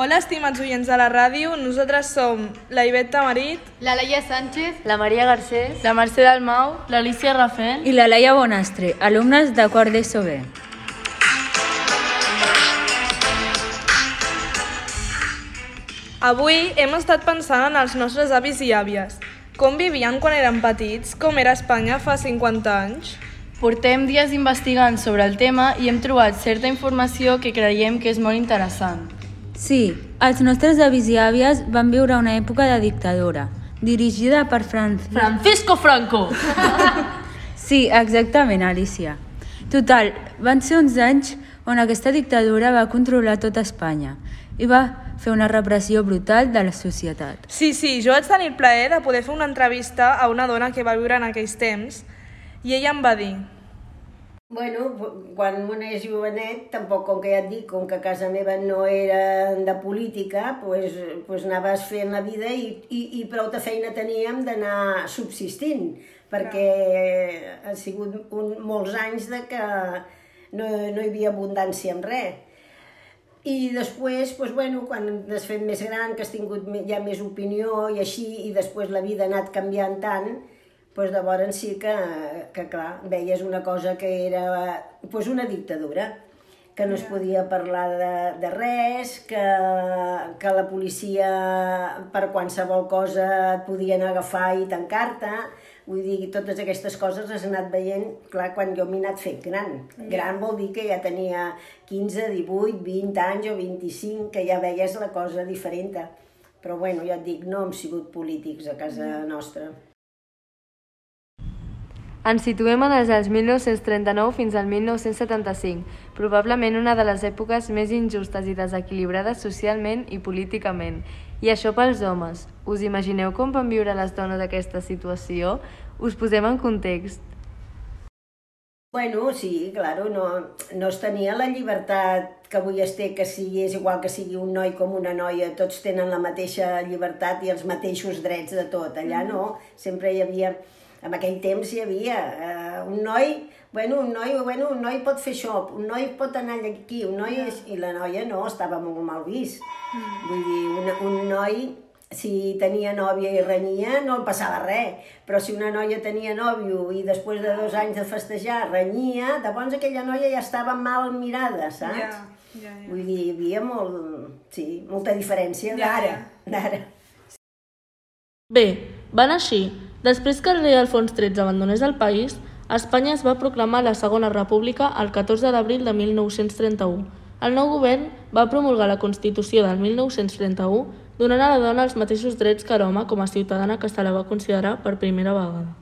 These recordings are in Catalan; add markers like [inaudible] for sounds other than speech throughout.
Hola, estimats oients de la ràdio. Nosaltres som la Iveta Marit, La Laia Sánchez, La Maria Garcés. la Mercè Dalmau, l'Alicia Rafel. i la Laia Bonastre, alumnes de quart d'ESO B. Avui hem estat pensant en els nostres avis i àvies. Com vivien quan eren petits? Com era Espanya fa 50 anys? Portem dies investigant sobre el tema i hem trobat certa informació que creiem que és molt interessant. Sí, els nostres avis i àvies van viure una època de dictadura, dirigida per Franz... Francisco Franco! [laughs] Sí, exactament, Alicia. Total, van ser uns anys on aquesta dictadura va controlar tota Espanya i va fer una repressió brutal de la societat. Sí, sí, jo vaig tenir el plaer de poder fer una entrevista a una dona que va viure en aquells temps i ella em va dir Bueno, quan un és jovenet, tampoc, com que ja et dic, com que a casa meva no era de política, pues, pues anaves fent la vida i, i, i prou de feina teníem d'anar subsistint, perquè ha sigut un, molts anys de que no, no hi havia abundància en res. I després, doncs, bueno, quan t'has fet més gran, que has tingut ja més opinió i així, i després la vida ha anat canviant tant, doncs llavors sí que, que clar, veies una cosa que era doncs una dictadura, que no es podia parlar de, de res, que, que la policia per qualsevol cosa et podien agafar i tancar-te, vull dir, totes aquestes coses les he anat veient, clar, quan jo m'he anat fent gran. Gran vol dir que ja tenia 15, 18, 20 anys o 25, que ja veies la cosa diferent. Però bueno, ja et dic, no hem sigut polítics a casa nostra. Ens situem en els anys 1939 fins al 1975, probablement una de les èpoques més injustes i desequilibrades socialment i políticament. I això pels homes. Us imagineu com van viure les dones aquesta situació? Us posem en context. Bueno, sí, claro, no, no es tenia la llibertat que avui es té, que sigui, és igual que sigui un noi com una noia, tots tenen la mateixa llibertat i els mateixos drets de tot. Allà no, sempre hi havia, en aquell temps hi havia eh, un noi, bueno, un noi, bueno, un noi pot fer això, un noi pot anar aquí, un noi, és, i la noia no, estava molt mal vist. Vull dir, un, un noi, si tenia nòvia i renyia, no el passava res. Però si una noia tenia nòvio i després de dos anys de festejar renyia, llavors aquella noia ja estava mal mirada, saps? Ja, ja, ja. Vull dir, hi havia molt, sí, molta diferència Ja, d'ara. ja. d'ara. Bé, van així. Després que el rei Alfons XIII abandonés el país, Espanya es va proclamar la Segona República el 14 d'abril de 1931. El nou govern va promulgar la Constitució del 1931, donant a la dona els mateixos drets que l'home com a ciutadana que se la va considerar per primera vegada.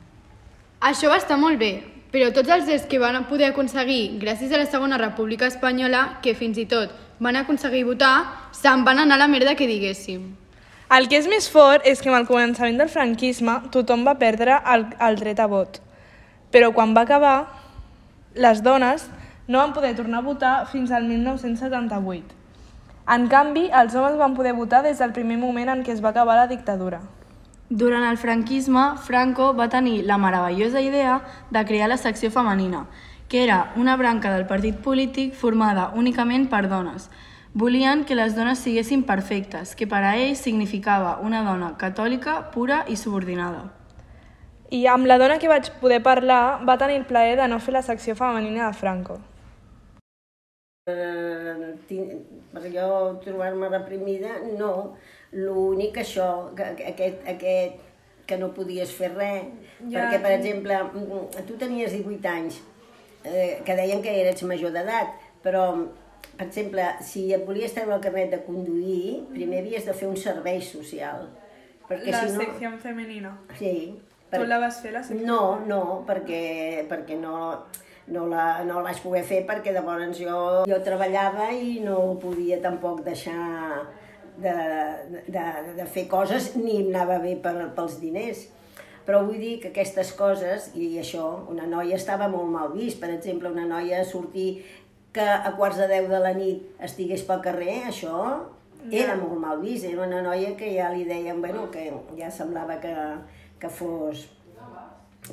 Això va estar molt bé, però tots els drets que van poder aconseguir gràcies a la Segona República Espanyola, que fins i tot van aconseguir votar, se'n van anar a la merda que diguéssim. El que és més fort és que amb el començament del franquisme tothom va perdre el, el dret a vot. Però quan va acabar, les dones no van poder tornar a votar fins al 1978. En canvi, els homes van poder votar des del primer moment en què es va acabar la dictadura. Durant el franquisme, Franco va tenir la meravellosa idea de crear la secció femenina, que era una branca del partit polític formada únicament per dones. Volien que les dones siguessin perfectes, que per a ells significava una dona catòlica, pura i subordinada. I amb la dona que vaig poder parlar va tenir el plaer de no fer la secció femenina de Franco. Eh, per jo trobar-me reprimida, no. L'únic això, que, que aquest, aquest, que no podies fer res. Ja. Perquè, per exemple, mm, tu tenies 18 anys, eh, que deien que eres major d'edat, però, per exemple, si et volies treure el carnet de conduir, primer havies de fer un servei social. Perquè la si no... secció femenina. Sí. Tu la vas fer, la secció? No, no, perquè, perquè no, no, la, no la vaig poder fer perquè llavors jo, jo treballava i no podia tampoc deixar de, de, de fer coses ni em anava bé per, pels diners. Però vull dir que aquestes coses, i això, una noia estava molt mal vist. Per exemple, una noia sortir que a quarts de deu de la nit estigués pel carrer, això era molt mal vist. Era una noia que ja li deien, bueno, que ja semblava que, que fos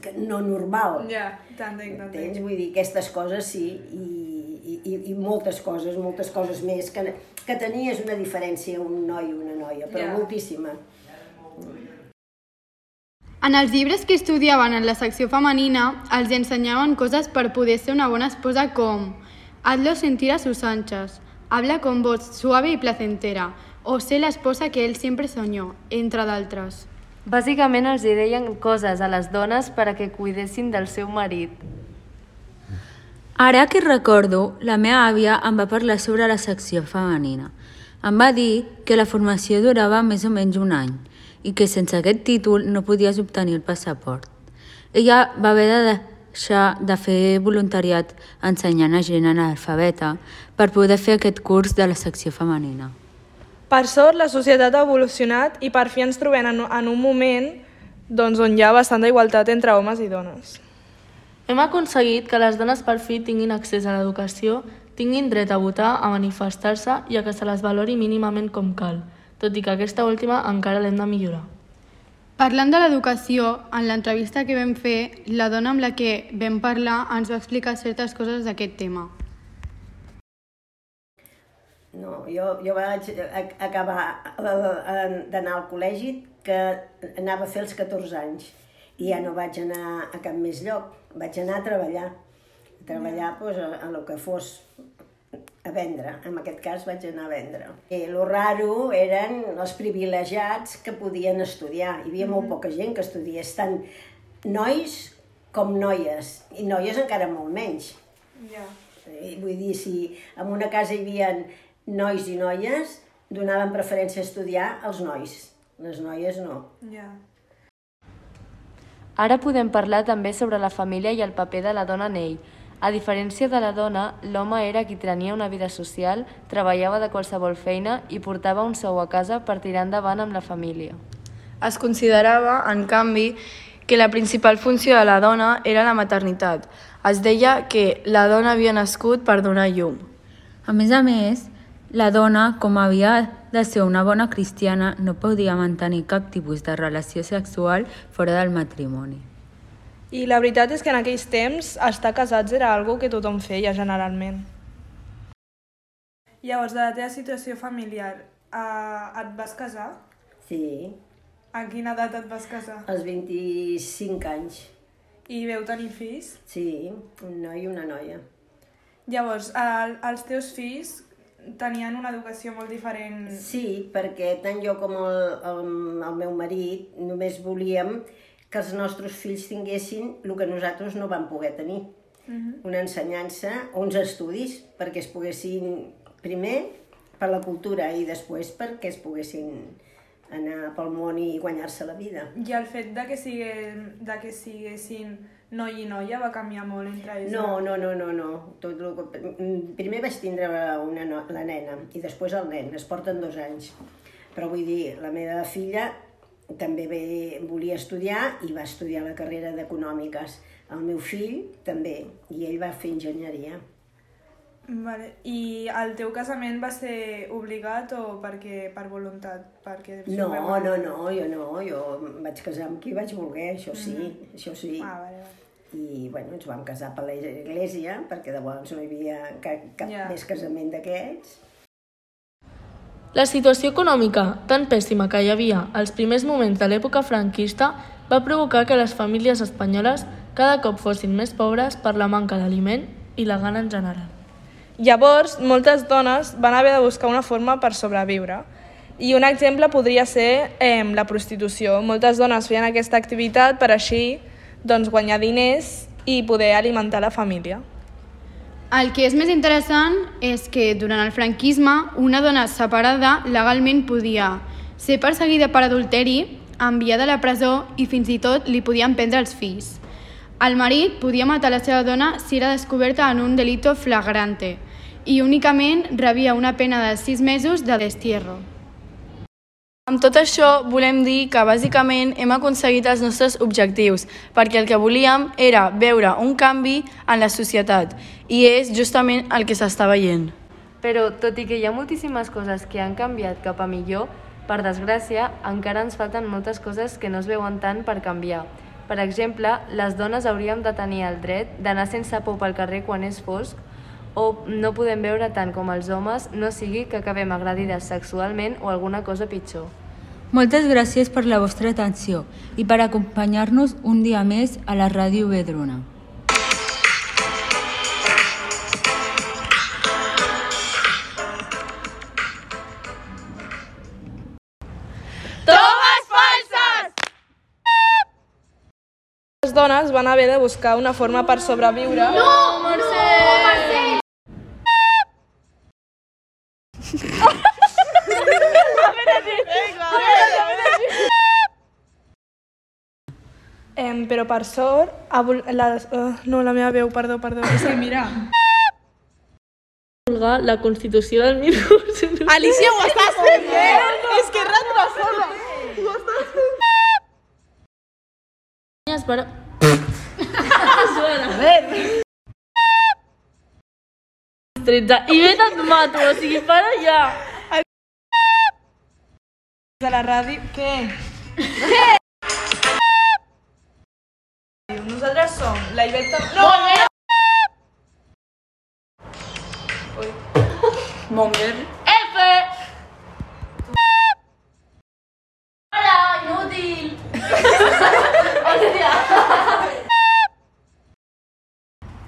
que no normal. Ja, t'entenc, Entens? t'entenc. Vull dir, aquestes coses sí, i, i, i, i moltes coses, moltes coses més, que, que tenies una diferència un noi i una noia, però Ja. moltíssima. En els llibres que estudiaven en la secció femenina els ensenyaven coses per poder ser una bona esposa com hazlo sentir a sus anchas, habla con voz suave y placentera, o ser la esposa que él siempre soñó, entre d'altres. Bàsicament els hi deien coses a les dones per a que cuidessin del seu marit. Ara que recordo, la meva àvia em va parlar sobre la secció femenina. Em va dir que la formació durava més o menys un any i que sense aquest títol no podies obtenir el passaport. Ella va haver de deixar de fer voluntariat ensenyant a gent analfabeta per poder fer aquest curs de la secció femenina. Per sort, la societat ha evolucionat i per fi ens trobem en, en un moment doncs, on hi ha bastanta igualtat entre homes i dones. Hem aconseguit que les dones per fi tinguin accés a l'educació, tinguin dret a votar, a manifestar-se i a que se les valori mínimament com cal, tot i que aquesta última encara l'hem de millorar. Parlant de l'educació, en l'entrevista que vam fer, la dona amb la que vam parlar ens va explicar certes coses d'aquest tema. No, jo, jo vaig acabar d'anar al col·legi que anava a fer els 14 anys i ja no vaig anar a cap més lloc, vaig anar a treballar, a treballar pues, a, a lo que fos, vendre, en aquest cas vaig anar a vendre. I el raro eren els privilegiats que podien estudiar, hi havia molt poca gent que estudiés, tant nois com noies, i noies encara molt menys. Ja. I Vull dir, si en una casa hi havia nois i noies, donaven preferència a estudiar als nois. Les noies no. Ja. Ara podem parlar també sobre la família i el paper de la dona en ell. A diferència de la dona, l'home era qui tenia una vida social, treballava de qualsevol feina i portava un sou a casa per tirar endavant amb la família. Es considerava, en canvi, que la principal funció de la dona era la maternitat. Es deia que la dona havia nascut per donar llum. A més a més, la dona, com havia de ser una bona cristiana, no podia mantenir cap tipus de relació sexual fora del matrimoni. I la veritat és que en aquells temps estar casats era algo que tothom feia generalment. Llavors, de la teva situació familiar, eh, et vas casar? Sí, A quina edat et vas casar? als 25 anys. I veu tenir fills? Sí, un noi i una noia. Llavors, el, els teus fills tenien una educació molt diferent. Sí, perquè tant jo com el, el, el meu marit només volíem que els nostres fills tinguessin el que nosaltres no vam poder tenir. Una ensenyança, uns estudis, perquè es poguessin, primer, per la cultura i després perquè es poguessin anar pel món i guanyar-se la vida. I el fet de que, sigue, de que siguessin noi i noia va canviar molt entre ells? No, no, no, no, no. Tot lo. Primer vaig tindre una no... la nena i després el nen, es porten dos anys. Però vull dir, la meva filla també ve, volia estudiar i va estudiar la carrera d'Econòmiques. El meu fill també, i ell va fer enginyeria. Vale. I el teu casament va ser obligat o perquè per voluntat? Perquè No, no, no, jo no, jo em vaig casar amb qui vaig voler, això sí, això sí. Ah, vale, vale. I bueno, ens vam casar per l'església, perquè de llavors no hi havia cap, cap Ja. més casament d'aquests. La situació econòmica tan pèssima que hi havia als primers moments de l'època franquista va provocar que les famílies espanyoles cada cop fossin més pobres per la manca d'aliment i la gana en general. Llavors, moltes dones van haver de buscar una forma per sobreviure. I un exemple podria ser eh, la prostitució. Moltes dones feien aquesta activitat per així doncs, guanyar diners i poder alimentar la família. El que és més interessant és que durant el franquisme una dona separada legalment podia ser perseguida per adulteri, enviada a la presó i fins i tot li podien prendre els fills. El marit podia matar la seva dona si era descoberta en un delito flagrante i únicament rebia una pena de 6 mesos de destierro. Amb tot això, volem dir que bàsicament hem aconseguit els nostres objectius, perquè el que volíem era veure un canvi en la societat, i és justament el que s'està veient. Però, tot i que hi ha moltíssimes coses que han canviat cap a millor, per desgràcia, encara ens falten moltes coses que no es veuen tant per canviar. Per exemple, les dones hauríem de tenir el dret d'anar sense por pel carrer quan és fosc, o no podem veure tant com els homes, no sigui que acabem agredides sexualment o alguna cosa pitjor. Moltes gràcies per la vostra atenció i per acompanyar-nos un dia més a la Ràdio Vedruna. Les dones van haver de buscar una forma per sobreviure. No! Em, però per sort, evol- les, uh, no, la meva veu, perdó, perdó. És que mira. la Constitució del 1900. Alicia, ho estàs fent bé! És que retrasada! es va... Tretze. I vet et mato, o sigui, para ja. De la ràdio... Què? Què? Nosaltres som la Iveta... No! F! Hola, inútil!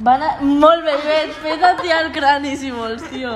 Van a... Molt bé, Ivet, fes-te el crani si vols, tio.